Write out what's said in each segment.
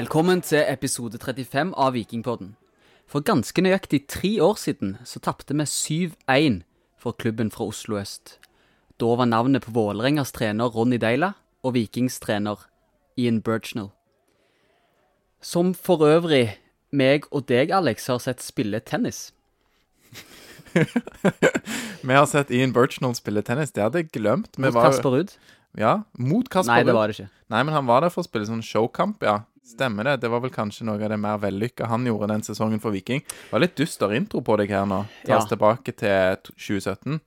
Velkommen til episode 35 av Vikingpodden. For ganske nøyaktig tre år siden så tapte vi 7-1 for klubben fra Oslo øst. Da var navnet på Vålerengas trener Ronny Deila og Vikings trener Ian Birchnell. Som for øvrig meg og deg, Alex, har sett spille tennis. Vi har sett Ian Birchnell spille tennis. Det hadde jeg glemt. Vi Mot var- Kasper Ruud. Ja, mot Kasper Nei, det var det ikke. Nei, men han var der for å spille sånn showkamp, ja. Stemmer det. Det var vel kanskje noe av det mer vellykka han gjorde den sesongen for Viking. Det var litt dyster intro på deg her nå. Ta oss Ja. tilbake til 2017.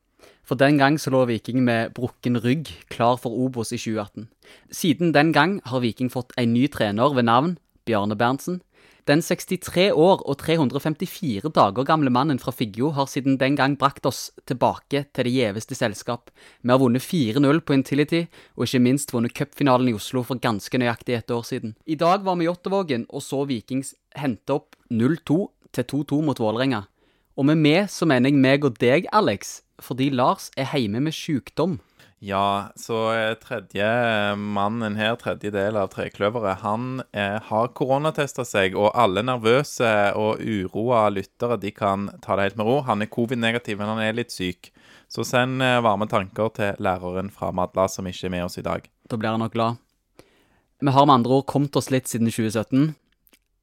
For den gang så lå Viking med brukken rygg, klar for Obos i 2018. Siden den gang har Viking fått en ny trener ved navn Bjarne Berntsen. Den 63 år og 354 dager gamle mannen fra Figgjo har siden den gang brakt oss tilbake til det gjeveste selskap. Vi har vunnet 4-0 på Intility, og ikke minst vunnet cupfinalen i Oslo for ganske nøyaktig et år siden. I dag var vi i Jåttåvågen og så Vikings hente opp 0-2 til 2-2 mot Vålerenga. Og med meg så mener jeg meg og deg, Alex, fordi Lars er hjemme med sykdom. Ja, så eh, tredje mannen her, tredje del av Trekløveret, han eh, har koronatesta seg, og alle nervøse og uroa lyttere de kan ta det helt med ro. Han er covid-negativ, men han er litt syk. Så send eh, varme tanker til læreren fra Madla, som ikke er med oss i dag. Da blir han nok glad. Vi har med andre ord kommet oss litt siden 2017.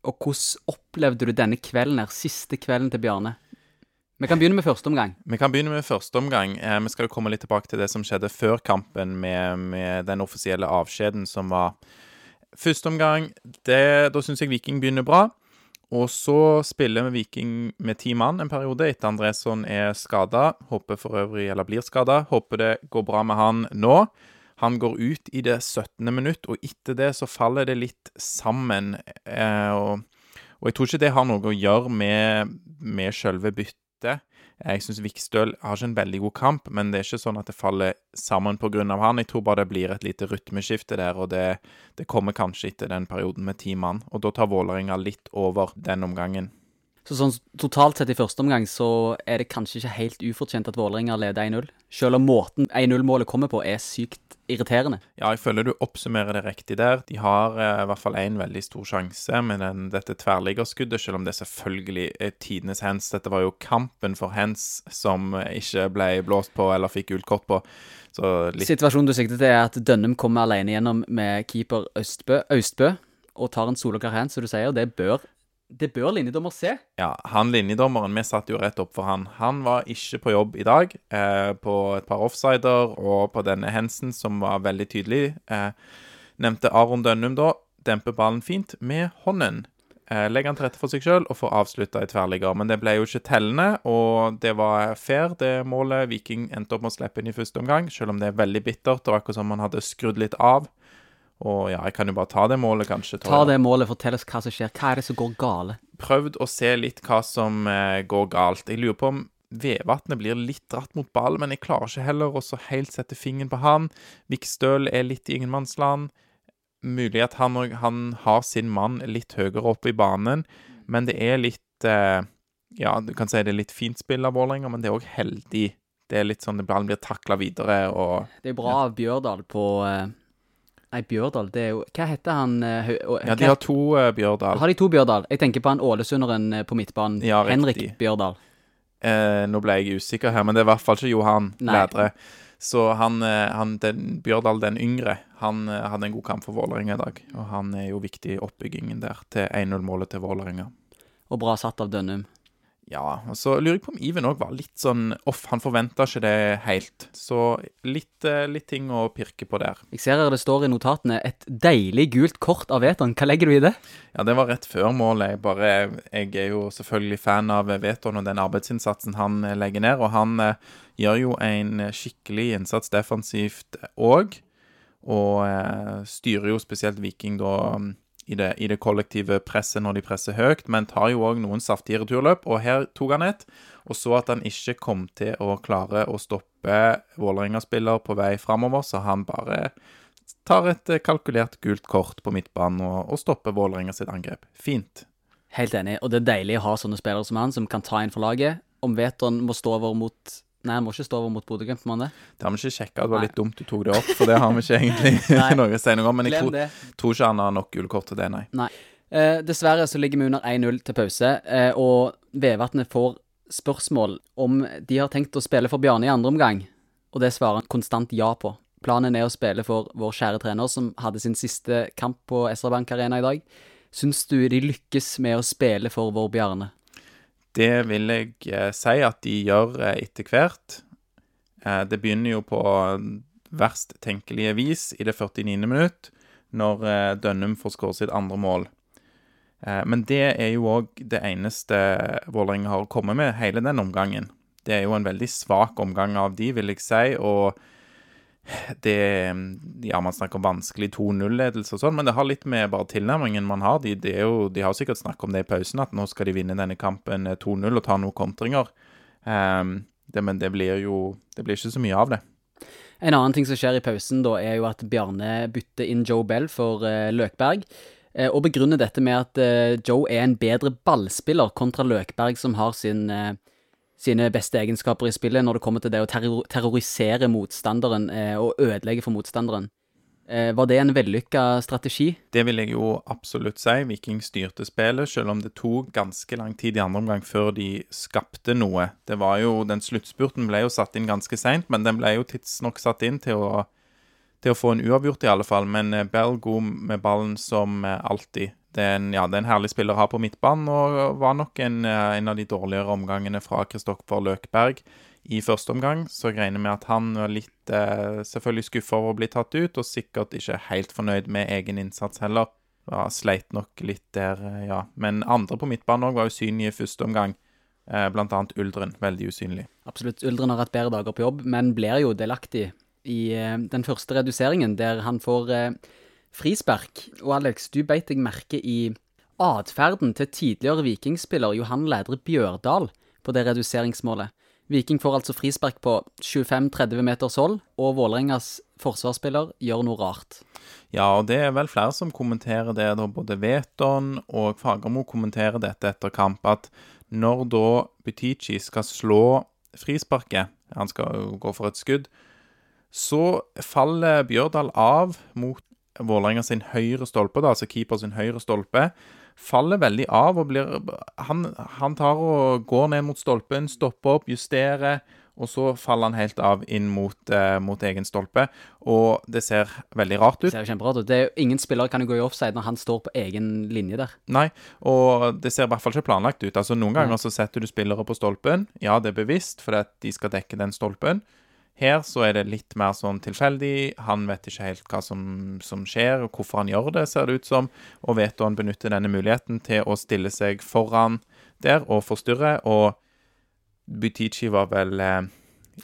Og hvordan opplevde du denne kvelden her, siste kvelden til Bjarne? Vi kan begynne med første omgang. Vi kan begynne med første omgang. Eh, vi skal jo komme litt tilbake til det som skjedde før kampen, med, med den offisielle avskjeden som var første omgang. Det, da syns jeg Viking begynner bra. Og så spiller vi Viking med ti mann en periode etter Andresson er skada. Håper for øvrig, eller blir skada. Håper det går bra med han nå. Han går ut i det 17. minutt, og etter det så faller det litt sammen. Eh, og, og jeg tror ikke det har noe å gjøre med, med selve byttet. Jeg syns Vikstøl har ikke en veldig god kamp, men det er ikke sånn at det faller sammen pga. han. Jeg tror bare det blir et lite rytmeskifte der, og det, det kommer kanskje etter den perioden med ti mann. Og da tar Vålerenga litt over den omgangen. Så sånn totalt sett i første omgang så er det kanskje ikke helt ufortjent at Vålerenga leder 1-0. Selv om måten 1-0-målet kommer på er sykt irriterende. Ja, jeg føler du oppsummerer det riktig der. De har eh, i hvert fall én veldig stor sjanse med den, dette tverrliggerskuddet, selv om det selvfølgelig er tidenes hands. Dette var jo kampen for hands som ikke ble blåst på eller fikk gult kort på. Så litt Situasjonen du sikter til, er at Dønnum kommer alene gjennom med keeper Østbø, Østbø og tar en solokar hands, som du sier. Det bør, det bør linjedommer se. Ja, han linjedommeren, vi satt jo rett opp for han. Han var ikke på jobb i dag, eh, på et par offsider og på denne hensen som var veldig tydelig. Eh, nevnte Aron Dønnum da, demper ballen fint med hånden. Eh, legger han til rette for seg sjøl og får avslutta i tverrligger. Men det ble jo ikke tellende, og det var fair, det målet Viking endte opp med å slippe inn i første omgang, selv om det er veldig bittert. Var akkurat som man hadde skrudd litt av. Og ja, jeg kan jo bare ta det målet, kanskje. Ta det målet, fortell oss hva som skjer. Hva er det som går gale? prøvd å se litt hva som eh, går galt. Jeg lurer på om Vevatnet blir litt dratt mot ball, men jeg klarer ikke heller å så helt sette fingeren på han. Vikstøl er litt i ingenmannsland. Mulig at han, han har sin mann litt høyere oppe i banen, men det er litt eh, Ja, du kan si det er litt fint spill av Vålerenga, men det er òg heldig. Det er litt sånn at ballen blir takla videre, og Det er bra av Bjørdal på eh, Nei, Bjørdal, det er jo Hva heter han eh, hø- Ja, de har to uh, Bjørdal. Har de to Bjørdal? Jeg tenker på han ålesunderen eh, på midtbanen. Ja, Henrik riktig. Bjørdal. Eh, nå ble jeg usikker her, men det er i hvert fall ikke Johan Nei. Lædre. Så han, han den, Bjørdal den yngre, han hadde en god kamp for Vålerenga i dag. Og han er jo viktig i oppbyggingen der til 1-0-målet til Vålerenga. Og bra satt av Dønnum. Ja, og så lurer jeg på om Iven òg var litt sånn off. Han forventa ikke det helt. Så litt, eh, litt ting å pirke på der. Jeg ser her det står i notatene et deilig gult kort av Veton. Hva legger du i det? Ja, det var rett før målet. Jeg, bare, jeg er jo selvfølgelig fan av Veton og den arbeidsinnsatsen han eh, legger ned. Og han eh, gjør jo en skikkelig innsats defensivt òg. Og eh, styrer jo spesielt Viking da i det, i det kollektive presset når de presser høyt, men tar jo òg noen saftige returløp. Og her tok han et, og så at han ikke kom til å klare å stoppe Vålerenga-spiller på vei framover, så han bare tar et eh, kalkulert gult kort på midtbanen og, og stopper Vålerenga sitt angrep. Fint. Helt enig. Og det er deilig å ha sånne spillere som han, som kan ta inn for laget. Om Veton må stå over mot Nei, han må ikke stå over mot Bodø-Glimt, må han det? Det har vi ikke sjekka, det var litt dumt du tok det opp, for det har vi ikke egentlig noe å si noe om. Men jeg tror, tror ikke han har nok gullkort til det, nei. Nei. Eh, dessverre så ligger vi under 1-0 til pause, eh, og Vevatnet får spørsmål om de har tenkt å spille for Bjarne i andre omgang, og det svarer han konstant ja på. Planen er å spille for vår kjære trener, som hadde sin siste kamp på SR Bank Arena i dag. Syns du de lykkes med å spille for vår Bjarne? Det vil jeg eh, si at de gjør eh, etter hvert. Eh, det begynner jo på verst tenkelige vis i det 49. minutt, når Dønnum får skåret sitt andre mål. Men det er jo òg det eneste Vålerenga har kommet med hele den omgangen. Det er jo en veldig svak omgang av de, vil jeg si. og det Ja, man snakker om vanskelig 2-0-ledelse og sånn, men det har litt med bare tilnærmingen man har. De, jo, de har sikkert snakket om det i pausen, at nå skal de vinne denne kampen 2-0 og ta noen kontringer. Um, det, men det blir jo Det blir ikke så mye av det. En annen ting som skjer i pausen, da, er jo at Bjarne bytter inn Joe Bell for uh, Løkberg. Uh, og begrunner dette med at uh, Joe er en bedre ballspiller kontra Løkberg, som har sin sine beste egenskaper i spillet når det kommer til det å terror terrorisere motstanderen eh, og ødelegge for motstanderen. Eh, var det en vellykka strategi? Det vil jeg jo absolutt si. Viking styrte spillet, selv om det tok ganske lang tid i andre omgang før de skapte noe. Det var jo, Den sluttspurten ble jo satt inn ganske seint, men den ble jo tidsnok satt inn til å, til å få en uavgjort, i alle fall. Men eh, Bell god med ballen som eh, alltid. Det er, en, ja, det er en herlig spiller å ha på midtbanen, og var nok en, eh, en av de dårligere omgangene fra Kristoffer Løkberg i første omgang. Så jeg regner med at han var litt eh, selvfølgelig skuffa over å bli tatt ut, og sikkert ikke helt fornøyd med egen innsats heller. Ja, sleit nok litt der, eh, ja. Men andre på midtbanen òg var usynlige i første omgang. Eh, blant annet Uldren, veldig usynlig. Absolutt. Uldren har hatt bedre dager på jobb, men blir jo delaktig i eh, den første reduseringen, der han får eh, frispark. Og Alex, du beit deg merke i atferden til tidligere vikingspiller Johan Lædre Bjørdal på det reduseringsmålet. Viking får altså frispark på 25-30 meters hold, og Vålerengas forsvarsspiller gjør noe rart. Ja, og det er vel flere som kommenterer det, da både Veton og Fagermo kommenterer dette etter kamp, at når da Butichi skal slå frisparket, han skal jo gå for et skudd, så faller Bjørdal av mot Vålerenga sin høyre stolpe, da, altså keeper sin høyre stolpe, faller veldig av og blir han, han, tar og går ned mot stolpen, stopper opp, justerer, og så faller han helt av inn mot, eh, mot egen stolpe. Og det ser veldig rart ut. Det ser kjemperart ut. Det er, ingen spillere kan jo gå i offside når han står på egen linje der. Nei, og det ser i hvert fall ikke planlagt ut. Altså Noen ganger så setter du spillere på stolpen. Ja, det er bevisst, fordi at de skal dekke den stolpen. Her så er det litt mer sånn tilfeldig. Han vet ikke helt hva som, som skjer, og hvorfor han gjør det, ser det ut som. Og vet han benytter denne muligheten til å stille seg foran der og forstyrre. Og Butichi var vel eh,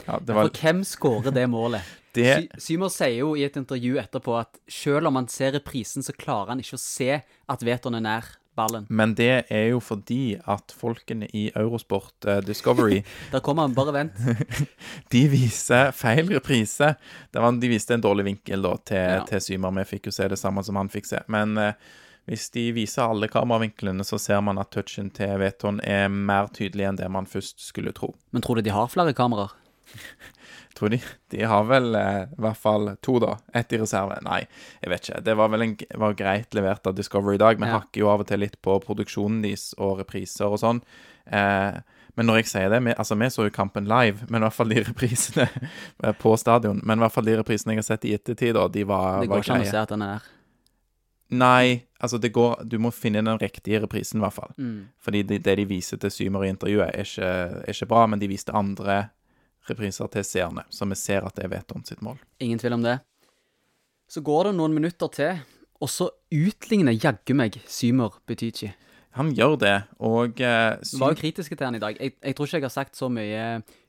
ja, det var... For hvem skårer det målet? det... Symer sier jo i et intervju etterpå at selv om han ser reprisen, så klarer han ikke å se at Veton er nær ballen. Men det er jo fordi at folkene i Eurosport uh, Discovery Der kommer han, bare vent. de viser feil reprise. Var, de viste en dårlig vinkel da til, ja. til Symer. Vi fikk jo se det samme som han fikk se. Men uh, hvis de viser alle kameravinklene, så ser man at touchen til Veton er mer tydelig enn det man først skulle tro. Men tror du de har flere kameraer? Tror de, de har vel eh, i hvert fall to, da. Ett i reserve. Nei, jeg vet ikke. Det var vel en, var greit levert av Discovery i dag. Vi ja. hakker jo av og til litt på produksjonen deres og repriser og sånn. Eh, men når jeg sier det vi, Altså, vi så jo kampen live, men i hvert fall de reprisene på stadion. Men i hvert fall de reprisene jeg har sett i ettertid, da, de var, greie. det går ikke an å se at den er der. Nei, altså det går Du må finne den riktige reprisen, i hvert fall. Mm. Fordi det, det, de viser til Symer i intervjuet, er ikke, er ikke bra, men de viste andre repriser til seerne, så vi ser at det er Veton sitt mål. Ingen tvil om det. Så går det noen minutter til, og så utligner jaggu meg Symer Butichi. Han gjør det, og uh, Sy Var jo kritiske til han i dag. Jeg, jeg, tror ikke jeg har sagt så mye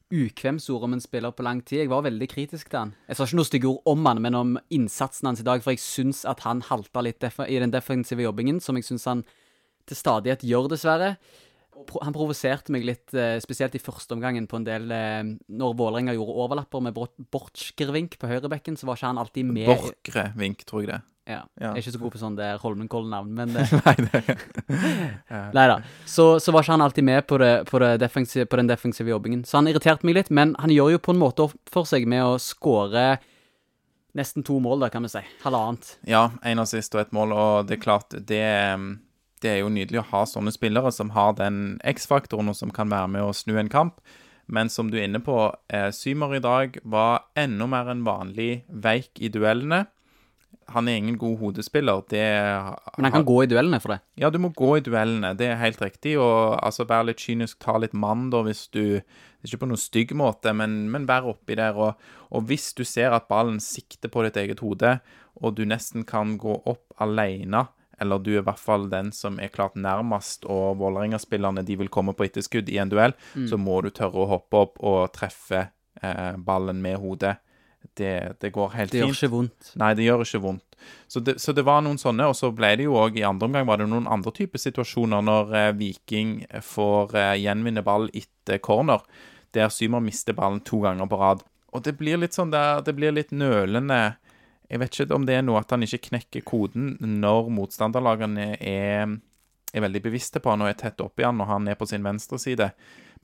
ukvemsord om en spiller på lang tid. Jeg var veldig kritisk til han. Jeg sa ikke noe stygge ord om han, men om innsatsen hans i dag, for jeg syns at han halta litt i den defensive jobbingen, som jeg syns han til stadighet gjør, dessverre han provoserte meg litt, eh, spesielt i første omgangen, på en del eh, Når Vålerenga gjorde overlapper med Borchgrevink på høyrebekken, så var ikke han alltid med Borchgrevink, tror jeg det. Ja. ja. Jeg er ikke så god på sånn det Holmenkollen-navn, men Nei, det Nei da. Så, så, var ikke han alltid med på, det, på, det defensiv, på, den defensive jobbingen. Så han irriterte meg litt, men han gjør jo på en måte opp for seg med å skåre nesten to mål, da, kan vi si. Halvannet. Ja, én assist og ett mål, og det er klart, det det er jo nydelig å ha sånne spillere som har den X-faktoren, og som kan være med å snu en kamp. Men som du er inne på, eh, Symer i dag var enda mer enn vanlig veik i duellene. Han er ingen god hodespiller. Det Men han kan gå i duellene for det? Ja, du må gå i duellene. Det er helt riktig. Og altså, vær litt kynisk, ta litt mann, da, hvis du Ikke på noen stygg måte, men, men vær oppi der. Og, og hvis du ser at ballen sikter på ditt eget hode, og du nesten kan gå opp alene eller du er i hvert fall den som er klart nærmest, og Vålerenga-spillerne de vil komme på etterskudd i en duell, mm. så må du tørre å hoppe opp og treffe eh, ballen med hodet. Det, det, går helt fint. Det gjør ikke vondt. Nei, det gjør ikke vondt. Så det, så det var noen sånne, og så ble det jo òg i andre omgang var det noen andre typer situasjoner når eh, Viking får eh, gjenvinne ball etter corner, der Symer mister ballen to ganger på rad. Og det blir litt sånn der Det blir litt nølende jeg vet ikke om det er noe at han ikke knekker koden når motstanderlagene er, er veldig bevisste på han og er tett oppi han når han er på sin venstre side.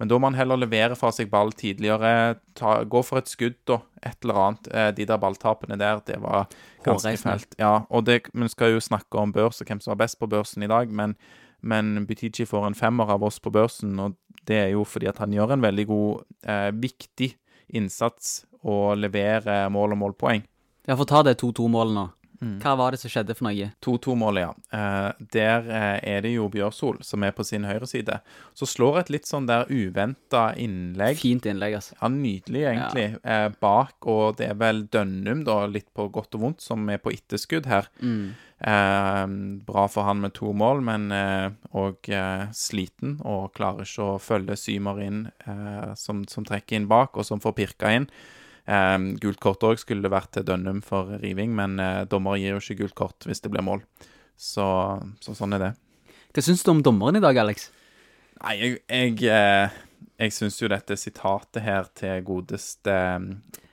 Men da må han heller levere fra seg ball tidligere. Ta, gå for et skudd og et eller annet. Eh, de der balltapene der, det var ganske fælt. Ja, og det, Vi skal jo snakke om børs og hvem som var best på børsen i dag, men, men Butichi får en femmer av oss på børsen, og det er jo fordi at han gjør en veldig god, eh, viktig innsats og leverer mål og målpoeng. Ja, for ta det 2-2-målet nå. Mm. Hva var det som skjedde for noe? 2-2-målet, ja. Eh, der eh, er det jo Bjørsol som er på sin høyre side. Så slår et litt sånn der uventa innlegg. Fint innlegg, altså. Ja, nydelig, egentlig. Ja. Eh, bak, og det er vel Dønnum, da, litt på godt og vondt, som er på etterskudd her. Mm. Eh, bra for han med to mål, men òg sliten og klarer ikke å følge Symer inn, som, som trekker inn bak, og som får pirka inn. Um, gult kort òg skulle vært til Dønnum for riving, men uh, dommer gir jo ikke gult kort hvis det blir mål. Så, så sånn er det. Hva syns du om dommeren i dag, Alex? Nei, jeg, jeg, eh, jeg syns jo dette sitatet her til godeste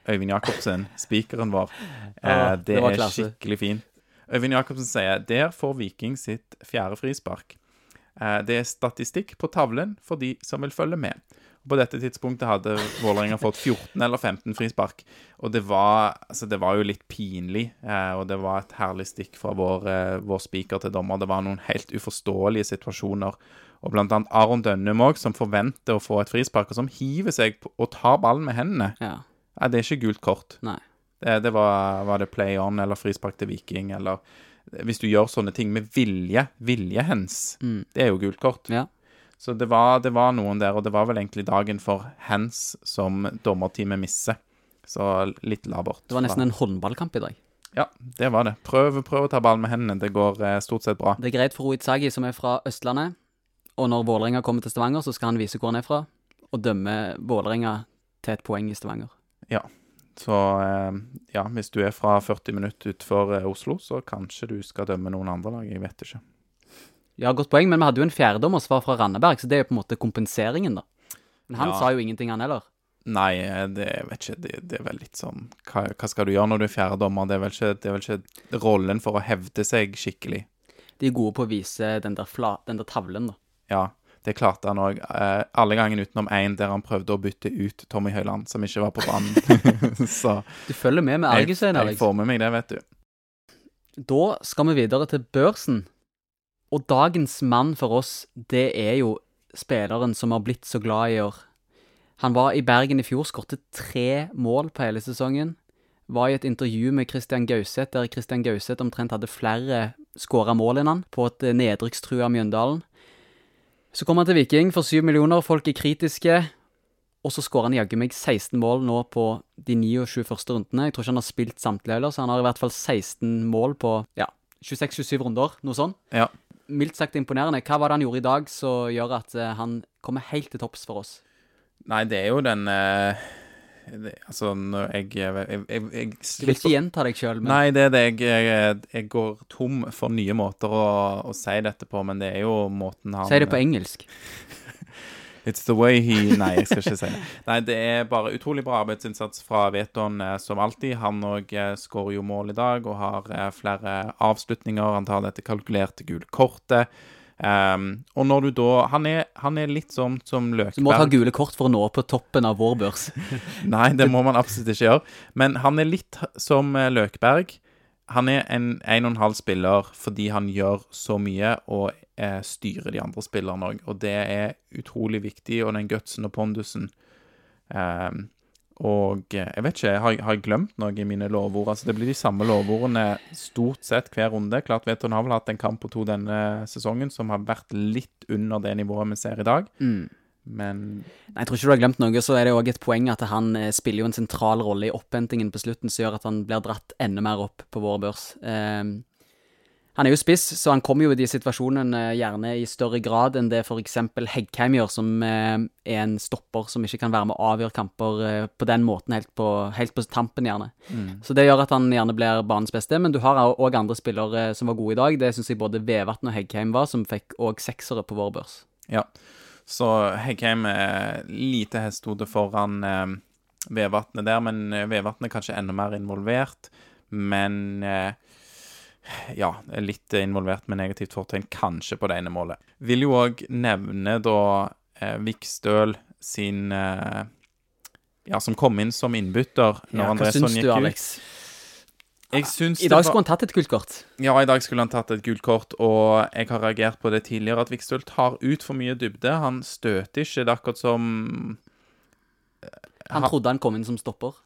Øyvind Jacobsen, spikeren vår, eh, det, det er skikkelig fint. Øyvind Jacobsen sier der får Viking sitt fjerde frispark. Det er statistikk på tavlen for de som vil følge med. På dette tidspunktet hadde Vålerenga fått 14 eller 15 frispark. Og det var, altså det var jo litt pinlig, eh, og det var et herlig stikk fra vår, eh, vår spiker til dommer. Det var noen helt uforståelige situasjoner. Og blant annet Aron Dønnum òg, som forventer å få et frispark, og som hiver seg og tar ballen med hendene. Ja. Eh, det er ikke gult kort. Nei. Det, det var, var, det play on eller frispark til Viking, eller Hvis du gjør sånne ting med vilje, viljehens, mm. det er jo gult kort. Ja. Så det var, det var, noen der, og det var vel egentlig dagen for hands som dommerteamet misser. Så litt labert. Det var nesten en håndballkamp i dag. Ja, det var det. Prøv, prøv å ta ballen med hendene. Det går eh, stort sett bra. Det er greit for Rohit som er fra Østlandet. Og når Vålerenga kommer til Stavanger, så skal han vise hvor han er fra, og dømme Vålerenga til et poeng i Stavanger. Ja. Så eh, ja, hvis du er fra 40 minutter utenfor eh, Oslo, så kanskje du skal dømme noen andre lag. Jeg vet ikke. Ja, godt poeng, men vi hadde jo en fjerdedommer som var fra Randeberg, så det er jo på en måte kompenseringen, da. Men han ja. sa jo ingenting, han heller. Nei, det vet ikke, det, det, er vel litt sånn hva, hva, skal du gjøre når du er fjerdedommer? Det, det, er vel ikke rollen for å hevde seg skikkelig. De er gode på å vise den der, fla, den der tavlen, da. Ja, det klarte han òg. Eh, alle gangene utenom én der han prøvde å bytte ut Tommy Høiland, som ikke var på banen. så Du følger med med argusøyne, Alex? Jeg får med meg det, vet du. Da skal vi videre til børsen. Og dagens mann for oss, det er jo spilleren som har blitt så glad i år. Han var i Bergen i fjor, skåret tre mål på hele sesongen. Var i et intervju med Christian Gauseth, der Christian Gauseth omtrent hadde flere skåra mål enn han, på et nedrykkstrua Mjøndalen. Så kom han til Viking for syv millioner, folk er kritiske. Og så skårer han jaggu meg 16 mål nå på de 29 første rundene. Jeg tror ikke han har spilt samtlige heller, så han har i hvert fall 16 mål på ja, 26-27 runder, noe sånt. Ja mildt sagt imponerende. Hva var det han gjorde i dag som gjør at uh, han kommer helt til topps for oss? Nei, det er jo den uh, det, Altså, når jeg, jeg, jeg, jeg Du vil ikke gjenta deg sjøl? Nei, det er det. Jeg, går tom for nye måter å, å, si dette på, men det er jo måten han Si det på engelsk. It's the way he Nei, jeg skal ikke si det. Nei, det er bare utrolig bra arbeidsinnsats fra Veton eh, som alltid. Han òg eh, skårer jo mål i dag og har eh, flere avslutninger. Han tar dette kalkulerte gule kortet. Um, og når du da han er, han er, litt sånn som Løkberg Du må ta gule kort for å nå på toppen av vår børs. Nei, det må man absolutt ikke gjøre. Men han er litt som Løkberg. Han er en en og en halv spiller fordi han gjør så mye og eh, styrer de andre spillerne òg. Og det er utrolig viktig, og den gutsen og pondusen eh, Og jeg vet ikke, har, har jeg glemt noe i mine lovord? Altså, det blir de samme lovordene stort sett hver runde. Klart Veton har vel hatt en kamp på to denne sesongen som har vært litt under det nivået vi ser i dag. Mm. Men Nei, Jeg tror ikke du har glemt noe. Så er det òg et poeng at han eh, spiller jo en sentral rolle i opphentingen på slutten, som gjør at han blir dratt enda mer opp på vår børs. Eh, han er jo spiss, så han kommer jo i de situasjonene gjerne i større grad enn det f.eks. Heggheim gjør, som eh, er en stopper som ikke kan være med å avgjøre kamper eh, på den måten helt på, helt på tampen, gjerne. Så det gjør at han gjerne blir banens beste. Men du har òg andre spillere eh, som var gode i dag. Det syns jeg både Vevatn og Heggheim var, som fikk òg seksere på vår børs. Ja. Så Heggheim er lite hestehode foran eh, Vevatnet der, men Vevatnet er kanskje enda mer involvert. Men eh, ja, litt involvert med negativt fortegn, kanskje på det ene målet. Vil jo òg nevne da eh, Vikstøl sin eh, Ja, som kom inn som innbytter når Ja, hva Andresson syns gikk du. Alex? Jeg syns I dag skulle han tatt et gult kort. Ja, i dag skulle han tatt et gult kort, og jeg har reagert på det tidligere, at Vikstøl tar ut for mye dybde. Han støter ikke. Det er akkurat som Han trodde han kom inn som stopper.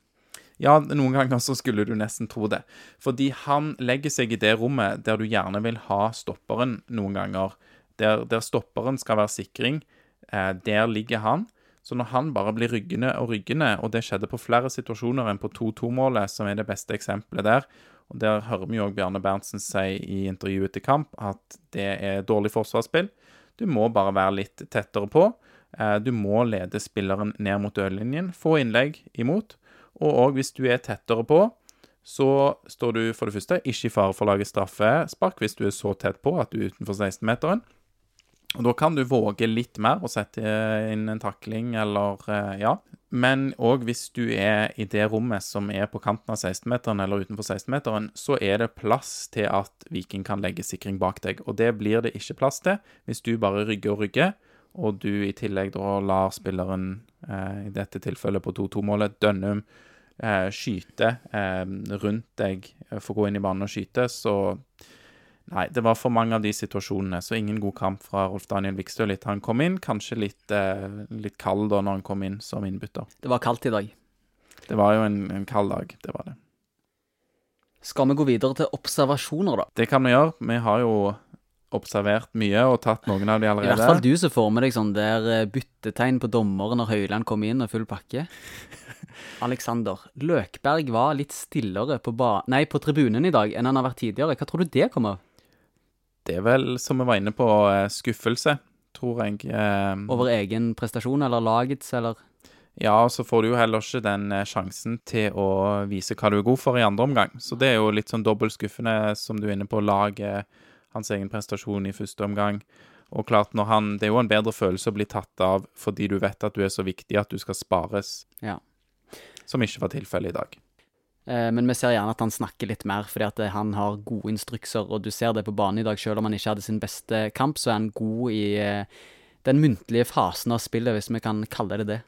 Ja, noen ganger så skulle du nesten tro det. Fordi han legger seg i det rommet der du gjerne vil ha stopperen noen ganger. Der, der stopperen skal være sikring. Eh, der ligger han. Så når han bare blir ryggende og ryggende, og det skjedde på flere situasjoner enn på 2-2-målet, som er det beste eksempelet der, og der hører vi jo Bjarne Berntsen si i intervjuet til kamp at det er dårlig forsvarsspill. Du må bare være litt tettere på. Eh, Du må lede spilleren ned mot dørlinjen, få innlegg imot. Og òg hvis du er tettere på, så står du for det første ikke i fare for å lage straffespark hvis du er så tett på at du er utenfor 16-meteren. Og Da kan du våge litt mer og sette inn en takling eller eh, ja. Men òg hvis du er i det rommet som er på kanten av 16-meteren eller utenfor 16-meteren, så er det plass til at Viking kan legge sikring bak deg. Og det blir det ikke plass til hvis du bare rygger og rygger, og du i tillegg da lar spilleren, eh, i dette tilfellet på 2-2-målet, Dønnum, eh, skyte eh, rundt deg, for å gå inn i banen og skyte, så Nei, det var for mange av de situasjonene, så ingen god kamp fra Rolf Daniel Vikstøl etter han kom inn. Kanskje litt, eh, litt kald da når han kom inn som innbytter. Det var kaldt i dag. Det var jo en, en kald dag, det var det. Skal vi gå videre til observasjoner, da? Det kan vi gjøre. Vi har jo observert mye og tatt noen av de allerede. I hvert fall du som får med deg sånn der eh, byttetegn på dommeren når Høyland kom inn og full pakke. Alexander, Løkberg var litt stillere på, ba nei, på tribunen i dag enn han har vært tidligere. Hva tror du det kom av? Det er vel, som vi var inne på, eh, skuffelse, tror jeg. Eh, Over egen prestasjon eller lagets, eller Ja, så får du jo heller ikke den sjansen til å vise hva du er god for i andre omgang. Så det er jo litt sånn dobbelt skuffende, som du er inne på, lage hans egen prestasjon i første omgang. Og klart, når han Det er jo en bedre følelse å bli tatt av fordi du vet at du er så viktig at du skal spares, Ja. som ikke var tilfellet i dag. Eh, Men vi ser gjerne at han snakker litt mer, fordi at eh, han har gode instrukser, og du ser det på banen i dag. Selv om han ikke hadde sin beste kamp, så er han god i eh, den muntlige fasen av spillet, hvis vi kan kalle det det.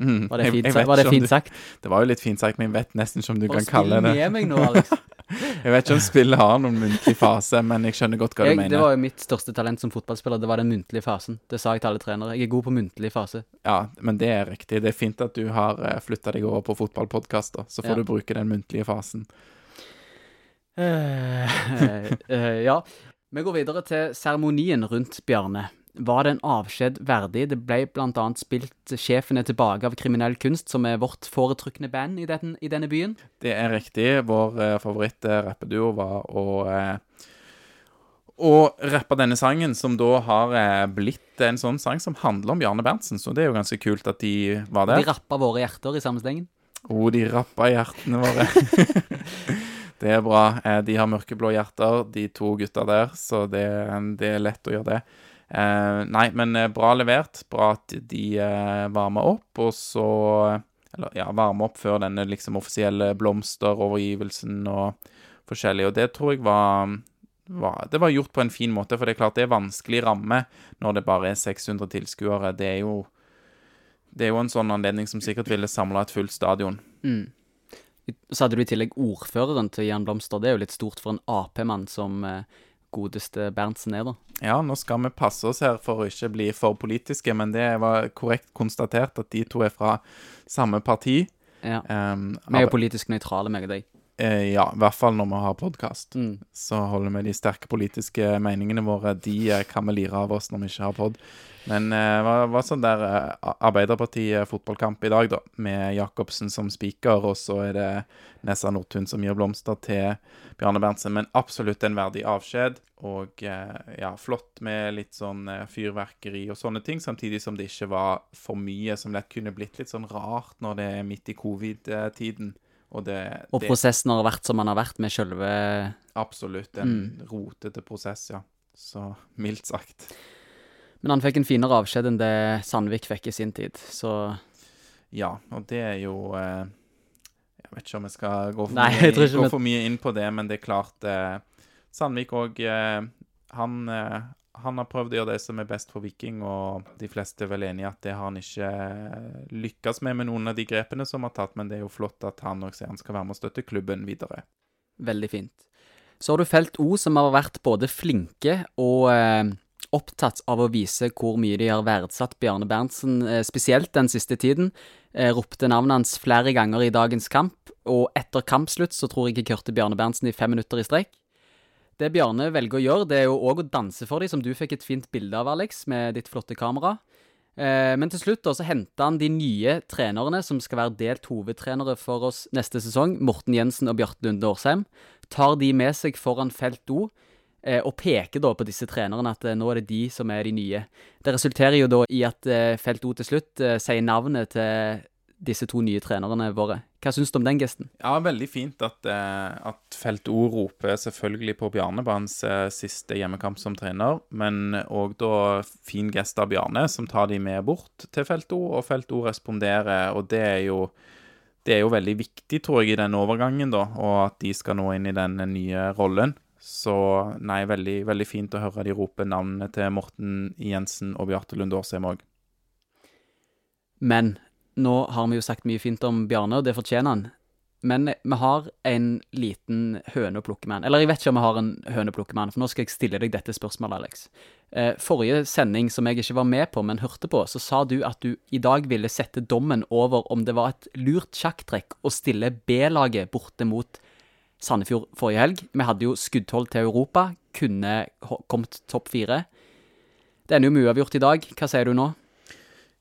Mm, Var det fint, jeg jeg var det fint sagt? du-? Det var jo litt fint sagt, men jeg vet nesten ikke om du Bare kan kalle det med meg nå, Alex. Jeg vet ikke om spillet har noen muntlig fase, men jeg skjønner godt hva du mener. det var jo mitt største talent som fotballspiller, det var den muntlige fasen. Det sa jeg til alle trenere. Jeg er god på muntlig fase. Ja, men det er riktig. Det er fint at du har flytta deg over på fotballpodkaster, så får Ja. du bruke den muntlige fasen. Uh, uh, ja. Vi går videre til seremonien rundt Bjarne. Var det en avskjed verdig? Det ble annet spilt 'Sjefen er tilbake' av Kriminell Kunst, som er vårt foretrukne band i, den, i denne byen. Det er riktig. Vår eh, favoritt-rappeduo var å eh, å rappe denne sangen, som da har eh, blitt en sånn sang som handler om Bjarne Berntsen. Så det er jo ganske kult at de var der. De rappa våre hjerter i samme stengen. Å, de rappa hjertene våre. det er bra. Eh, De har mørkeblå hjerter, de to gutta der, så det, det er lett å gjøre det. Eh, nei, men eh, bra levert. Bra at de eh, varmer opp, og så Eller ja, varmer opp før denne liksom offisielle blomsterovergivelsen og forskjellig. Og det tror jeg var, var Det var gjort på en fin måte, for det er klart det er vanskelig ramme når det bare er 600 tilskuere. Det er jo det er jo en sånn anledning som sikkert ville samla et fullt stadion. Mm. Så hadde du i tillegg ordføreren til Jan Blomster. Det er jo litt stort for en Ap-mann som eh, godeste Berntsen er, da. Ja, nå skal vi passe oss her for å ikke bli for politiske, men det var korrekt konstatert at de to er fra samme parti. Ja. Um, Vi er politisk nøytrale, meg og deg. Uh, ja, i hvert fall når vi har podkast. Mm. Så holder vi de sterke politiske meningene våre. De eh, kan vi lire av oss når vi ikke har pod. Men det var, var sånn der eh, Arbeiderpartiet fotballkamp i dag, da, med Jacobsen som spiker, og så er det Nessa Nordtun som gir blomster til Bjarne Berntsen. Men absolutt en verdig avskjed, og eh, ja, flott med litt sånn eh, fyrverkeri og sånne ting, samtidig som det ikke var for mye, som lett kunne blitt litt sånn rart når det er midt i covid-tiden. Og det, Og det prosessen har vært som den har vært, med selve Absolutt en rotete prosess, ja. Så mildt sagt. Men han fikk en finere avskjed enn det Sandvik fikk i sin tid, så Ja, og det er jo eh, Jeg vet ikke om jeg skal gå for, Nei, mye, gå vi- for mye inn på det, men det er klart eh, Sandvik òg eh, han, han har prøvd å gjøre det som er best for Viking, og de fleste er vel enig i at det har han ikke lykkes med med noen av de grepene som har tatt, men det er jo flott at han og han skal være med og støtte klubben videre. veldig fint. Så har du Felt O, som har vært både flinke og opptatt av å vise hvor mye de har verdsatt Bjarne Berntsen, eh, spesielt den siste tiden. Eh, ropte navnet hans flere ganger i dagens kamp, og etter kampslutt så tror jeg ikke hørte Bjarne Berntsen i fem minutter i strekk. Det Bjarne velger å gjøre, det er jo òg å danse for dem, som du fikk et fint bilde av, Alex, med ditt flotte kamera. Eh, men til slutt så henta han de nye trenerne som skal være delt hovedtrenere for oss neste sesong, Morten Jensen og Bjarte Lunde Årsheim. Tar de med seg foran felt O, og peker da på disse trenerne at eh, nå er det de som er de nye. Det resulterer jo da i at eh, felt O til slutt eh, sier navnet til disse to nye trenerne våre. Hva syns du om den gesten? Ja, veldig fint at, eh, at Felt O roper selvfølgelig på Bjarne på hans eh, siste hjemmekamp som trener, men òg da fin gest av Bjarne, som tar de med bort til Felt O, og Felt O responderer, og det er jo det er jo veldig viktig, tror jeg, i den overgangen, da, og at de skal nå inn i den nye rollen. Så nei, veldig, veldig fint å høre de rope navnene til Morten Jensen og Bjarte Lunde Årsheim òg. Men nå har vi jo sagt mye fint om Bjarne, og det fortjener han. Men vi har en liten høne å plukke med han. Eller jeg vet ikke om vi har en høne å plukke med han, for nå skal jeg stille deg dette spørsmålet, Alex. Eh, forrige sending som jeg ikke var med på, men hørte på, så sa du at du i dag ville sette dommen over om det var et lurt sjakktrekk å stille B-laget borte mot Sandefjord forrige helg. Vi hadde jo skuddhold til Europa, kunne kommet topp fire. Det ender jo med uavgjort i dag. Hva sier du nå?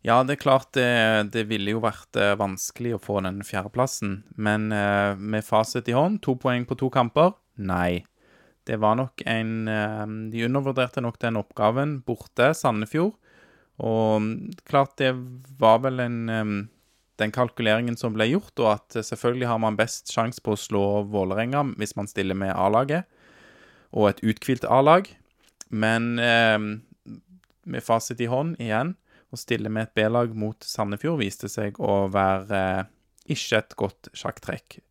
Ja, det er klart det, det ville jo vært eh, vanskelig å få den fjerdeplassen. Men eh, med fasit i hånd, to poeng på to kamper? Nei. Det var nok en eh, De undervurderte nok den oppgaven borte, Sandefjord. Og mm, klart det var vel en den kalkuleringen som ble gjort, og at eh, selvfølgelig har man best sjanse på å slå Vålerenga hvis man stiller med A-laget, og et uthvilt A-lag. Men eh, med fasit i hånd igjen å stille med et B-lag mot Sandefjord viste seg å være eh, ikke et godt sjakktrekk.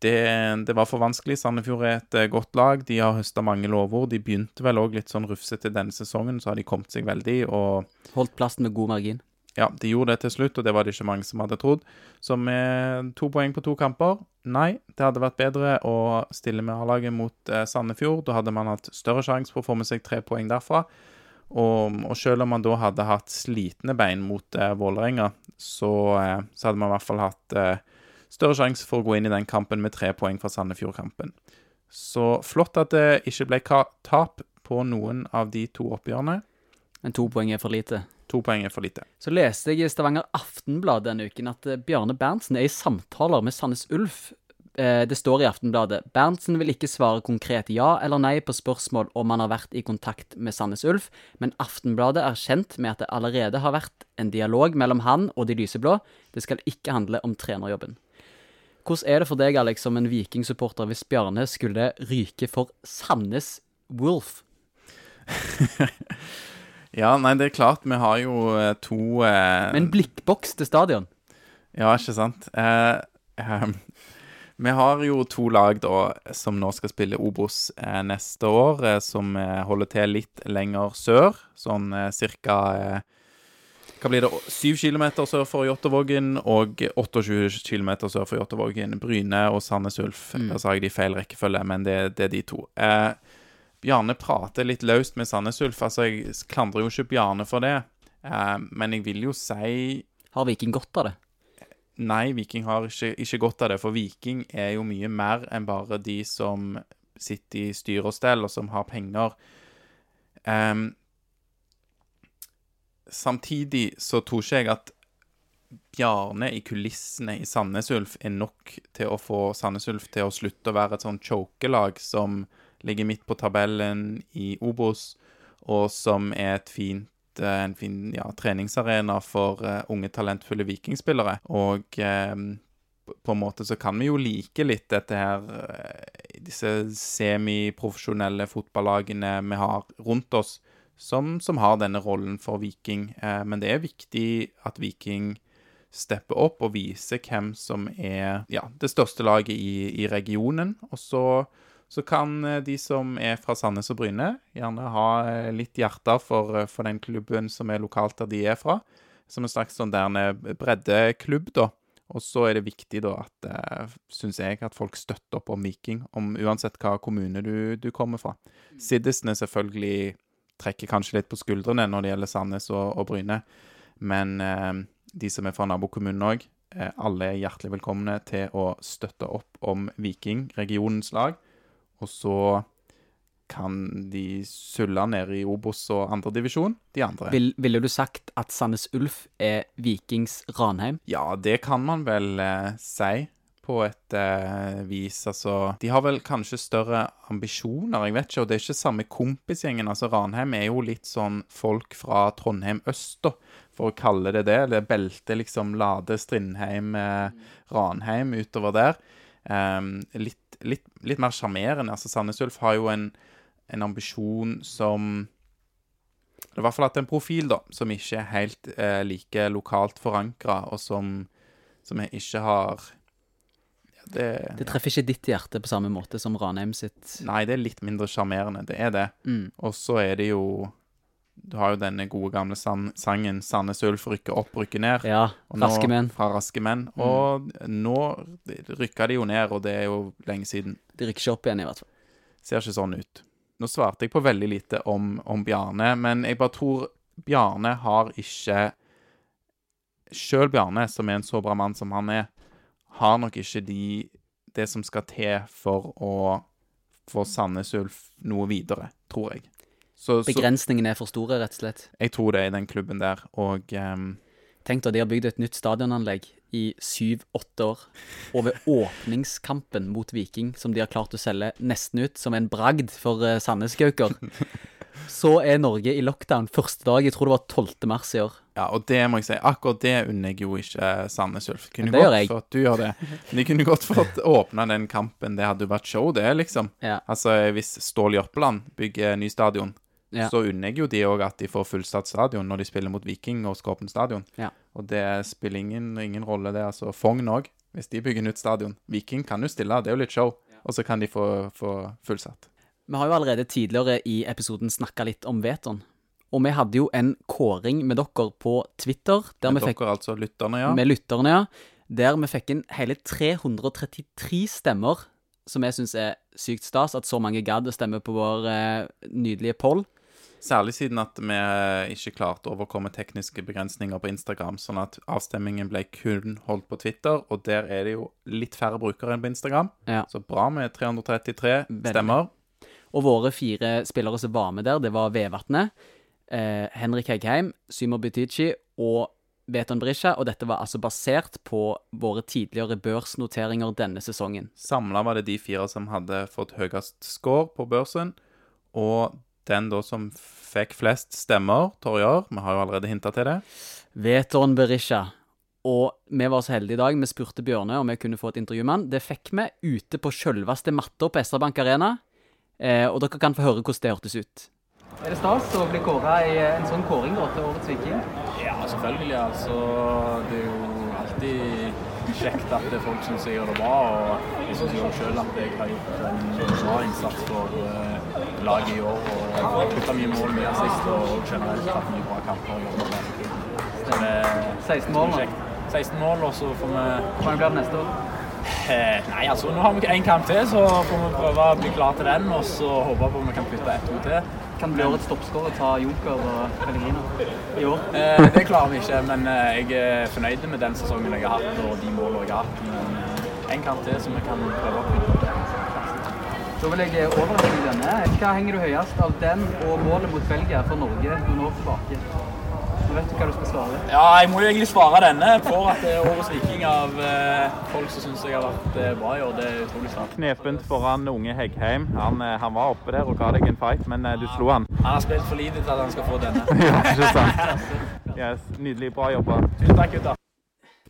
Det, det var for vanskelig. Sandefjord er et eh, godt lag. De har høsta mange lovord. De begynte vel òg litt sånn rufsete denne sesongen, så har de kommet seg veldig. Og Holdt plassen med god margin. Ja, de gjorde det til slutt, og det var det ikke mange som hadde trodd. Så med to poeng på to kamper Nei, det hadde vært bedre å stille med A-laget mot eh, Sandefjord. Da hadde man hatt større sjanse for å få med seg tre poeng derfra. Og, og selv om man da hadde hatt slitne bein mot eh, Vålerenga, så, eh, så hadde man i hvert fall hatt eh, større sjanse for å gå inn i den kampen med tre poeng fra Sandefjord-kampen. Så flott at det ikke ble tap på noen av de to oppgjørene. Men to poeng er for lite. To poeng er for lite. Så leste jeg i Stavanger Aftenblad denne uken at eh, Bjarne Berntsen er i samtaler med Sandnes Ulf. Eh, Det står i Aftenbladet Berntsen vil ikke svare konkret ja eller nei på spørsmål om han har vært i kontakt med Sandnes Ulf, men Aftenbladet er kjent med at det allerede har vært en dialog mellom han og de lyseblå. Det skal ikke handle om trenerjobben. Hvordan er det for deg, Alex, som en vikingsupporter, hvis Bjarne skulle ryke for Sandnes Wolf? Ja, nei, det er klart, vi har jo eh, to eh, Med en blikkboks til stadion. Ja, ikke sant. Eh, eh, vi har jo to lag da som nå skal spille Obos eh, neste år, eh, som eh, holder til litt lenger sør. Sånn eh, cirka eh, Hva blir det? Syv kilometer sør for Jåttåvågen og 28 kilometer sør for Jåttåvågen. Bryne og Sandnes Ulf. Mm. Der sa jeg de i feil rekkefølge, men det, det er de to. Eh, Bjarne prater litt løst med Sandnes Ulf. Altså, jeg klandrer jo ikke Bjarne for det. Eh, men jeg vil jo si Har Viking godt av det? Nei, Viking har ikke, ikke godt av det. For Viking er jo mye mer enn bare de som sitter i styre og stell, og som har penger. Em, samtidig så tror ikke jeg at Bjarne i kulissene i Sandnes Ulf er nok til å få Sandnes Ulf til å slutte å være et sånn chokelag som ligger midt på tabellen i Obos, og som er et fint eh, en fin ja, treningsarena for uh, unge, talentfulle vikingspillere. Og eh, på- en måte så kan vi jo like litt dette her eh, Disse semiprofesjonelle fotballagene vi har rundt oss, som, som har denne rollen for Viking. Eh, men det er viktig at Viking stepper opp og viser hvem som er ja, det største laget i, i regionen. Og så, så kan eh, de som er fra Sandnes og Bryne, gjerne ha eh, litt hjerte for, eh, for den klubben som er lokalt der de er fra. Som en slags sånn der breddeklubb, da. Og så er det viktig, da, at syns jeg, at folk støtter opp om Viking, om uansett hva kommune du, du kommer fra. Siddisene selvfølgelig trekker kanskje litt på skuldrene når det gjelder Sandnes og, og Bryne, men eh, de som er fra nabokommunen òg, eh, alle er hjertelig velkomne til å støtte opp om Viking, regionens lag. Og så kan de sulle ned i Obos og andredivisjon, de andre. Vil, ville du sagt at Sandnes Ulf er Vikings Ranheim? Ja, det kan man vel eh, si på et eh, vis. Altså, de har vel kanskje større ambisjoner, jeg vet ikke. Og det er ikke samme kompisgjengen. Altså, Ranheim er jo litt sånn folk fra Trondheim øst, da, for å kalle det det. Det beltet liksom Lade, Strindheim, eh, Ranheim utover der. Em, litt, litt, litt mer sjarmerende. Altså, Sandnes Ulf har jo en, en ambisjon som det er i hvert fall hatt en profil da, som ikke er helt eh, like lokalt forankra, og som, som jeg ikke har ja, det, Det treffer ikke ditt hjerte på samme måte som Ranheim sitt. Nei, det er litt mindre sjarmerende. Det er det. Mm. Og så er det jo Du har jo denne gode gamle san sangen 'Sandnes Ulf rykker opp, rykker ned'. Ja, Og nå- raske menn. Fra Raske menn. Og nå rykker de jo ned, og det er jo lenge siden. De rykker ikke opp igjen, i hvert fall. Ser ikke sånn ut. Nå svarte jeg på veldig lite om, om Bjarne, men jeg bare tror Bjarne har ikke Sjøl Bjarne, som er en så bra mann som han er, har nok ikke de, det som skal til for å få Sandnes Ulf noe videre, tror jeg. Så, Begrensningene er for store, rett og slett. jeg tror det er i den klubben der, og um... Tenk da, de har bygd et nytt stadionanlegg i syv-åtte år. Og ved åpningskampen mot Viking, som de har klart å selge nesten ut som en bragd for uh, Sandnes-gauker, så er Norge i lockdown første dag. Jeg tror det var 12. mars i år. Ja, og det må jeg si, akkurat det unner jeg jo ikke Sandnes Ulf. Kunne det gjør jeg. for at du gjør det. Men de kunne godt fått åpna den kampen. Det hadde jo vært show, det, liksom. Ja. Altså, hvis Stål Jørpeland bygger ny stadion, Ja. så unner jeg jo de òg at de får fullsatt stadion når de spiller mot Viking og Skåpen stadion. Ja. Og det spiller ingen, ingen rolle, det. Altså, Fogn òg, hvis de bygger nytt stadion. Viking kan jo stille, det er jo litt show. Og så kan de få, få fullsatt. Vi har jo allerede tidligere i episoden snakka litt om Veton. Og vi hadde jo en kåring med dere på Twitter, der vi Dere altså lytterne, ja. med lytterne, ja. Der vi fikk inn hele 333 stemmer, som jeg syns er sykt stas. At så mange gadd å stemme på vår eh, nydelige poll. Særlig siden at vi ikke klarte å overkomme tekniske begrensninger på Instagram, sånn at avstemmingen ble kun holdt på Twitter, og der er det jo litt færre brukere enn på Instagram. Ja. Så bra med 333 Veldig. stemmer. Og våre fire spillere som var med der, det var Vevatnet, eh, Henrik Heggheim, Symo Butichi og Veton Brisja. Og dette var altså basert på våre tidligere børsnoteringer denne sesongen. Samla var det de fire som hadde fått høyest score på børsen, og den da som fikk flest stemmer, Torjar, vi har jo allerede hinta til det, Veton Berisha. Og vi var så heldige i dag. Vi spurte Bjørne om vi kunne få et intervju med han. Det fikk vi ute på sjølveste matta på SR-Bank Arena. Eh, og dere kan få høre hvordan det hørtes ut. Er det stas å bli kåra i en sånn kåring da, til Årets Viking? Ja, selvfølgelig. Altså, det er jo alltid kjekt at folk syns jeg gjør det bra. Og jeg syns jo sjøl at jeg har gjort en bra innsats for uh, laget i år. Og putta mye mål med sist og generelt hatt mye bra kamper. Så det er 16 mål kjekt. 16 mål, og så får vi Hvordan blir det neste år? Eh, Nei, altså nå har vi én kamp til, så får vi prøve å bli klar til den. Og så håpe på at vi kan putte ett-to til. Kan bli årets toppskårer ta Joker og Pellegrino i år. Eh, det klarer vi ikke, men eh, jeg er fornøyd med den sesongen jeg har hatt og de målene jeg har hatt. Men en kamp til, så vi kan prøve å putte. Da vil jeg overraske denne. Hva henger du høyest av den og målet mot Belgia for Norge noen år tilbake? Vet du hva du skal svare. Ja, jeg må jo egentlig svare denne. For at det er årets viking av eh, folk som syns jeg har vært eh, bra i år. Det er utrolig sant. Knepent foran unge Heggheim. Han, eh, han var oppe der og ga deg en fight, men eh, du slo han. Han har spilt for lite til at han skal få denne. Ja, ikke sant? Yes, nydelig. Bra jobba. Tusen takk, gutter.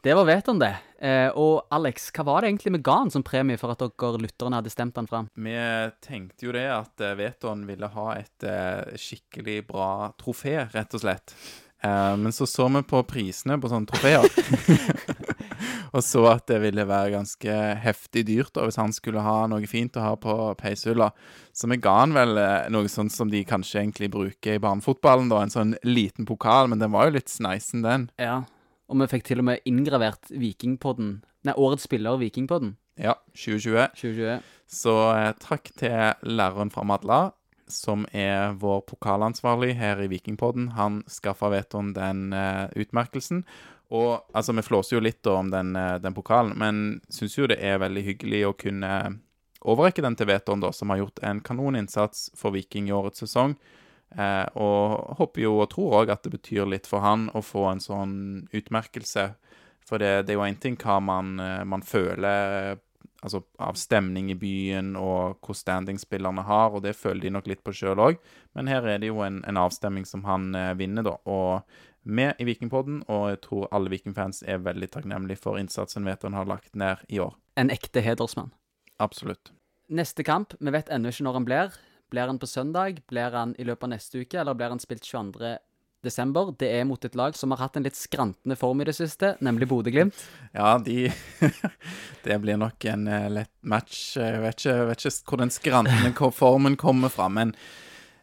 Det var vet han det. Eh, og Alex, hva var det egentlig vi ga han som premie for at dere lytterne hadde stemt han fram? Vi tenkte jo det at eh, Veton ville ha et eh, skikkelig bra trofé, rett og slett. Eh, men så så vi på prisene på sånne trofeer. og så at det ville være ganske heftig dyrt da, hvis han skulle ha noe fint å ha på peishylla. Så vi ga han vel eh, noe sånt som de kanskje egentlig bruker i barnefotballen, da. En sånn liten pokal, men den var jo litt sneisen, den. Ja. Og vi fikk til og med inngravert Vikingpodden. Nei, årets spiller Vikingpodden Ja, 2020. 2020. Så eh, takk til læreren fra Madla, som er vår pokalansvarlig her i Vikingpodden. Han skaffa Veton den uh, utmerkelsen. Og altså, vi flåser jo litt da om den, uh, den pokalen, men syns jo det er veldig hyggelig å kunne overrekke den til Veton, da, som har gjort en kanoninnsats for Viking i årets sesong. Uh, og håper jo og tror òg at det betyr litt for han å få en sånn utmerkelse. For det, det er jo én ting hva man, man føler altså, av stemning i byen og hvor standing-spillerne har, og det føler de nok litt på sjøl òg. Men her er det jo en, en avstemning som han eh, vinner, da. Og vi i Vikingpodden, og jeg tror alle Vikingfans er veldig takknemlige for innsatsen Veton har lagt ned i år. En ekte hedersmann. Absolutt. Neste kamp, vi vet ennå ikke når han blir. Blir han på søndag? Blir han i løpet av neste uke? Eller blir han spilt 22. desember? Det er mot et lag som har hatt en litt skrantende form i det siste, nemlig Bodø-Glimt. Ja, de Det blir nok en eh, lett match. Jeg vet ikke, vet ikke hvor den skrantende formen kommer fra, men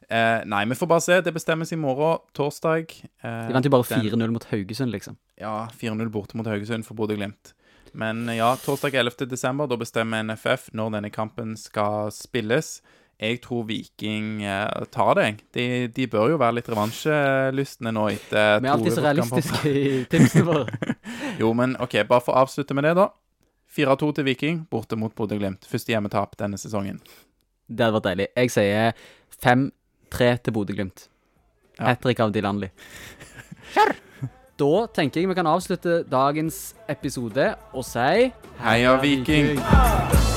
eh, Nei, vi får bare se. Det bestemmes i morgen, torsdag. Eh, De vant jo bare 4-0 mot Haugesund, liksom. Ja, 4-0 borte mot Haugesund for Bodø-Glimt. Men ja, torsdag 11. desember, da bestemmer NFF når denne kampen skal spilles. Jeg tror Viking eh, tar det. De, de bør jo være litt revansjelystne nå etter Vi er alltid så realistiske i tipsene våre. Jo, men OK, bare for å avslutte med det, da. 4-2 til Viking, borte mot Bodø-Glimt. Første hjemmetap denne sesongen. Det hadde vært deilig. Jeg sier 5-3 til Bodø-Glimt. Ja. Hat trick av Dilanli. Da tenker jeg vi kan avslutte dagens episode og si Heia Viking! Viking!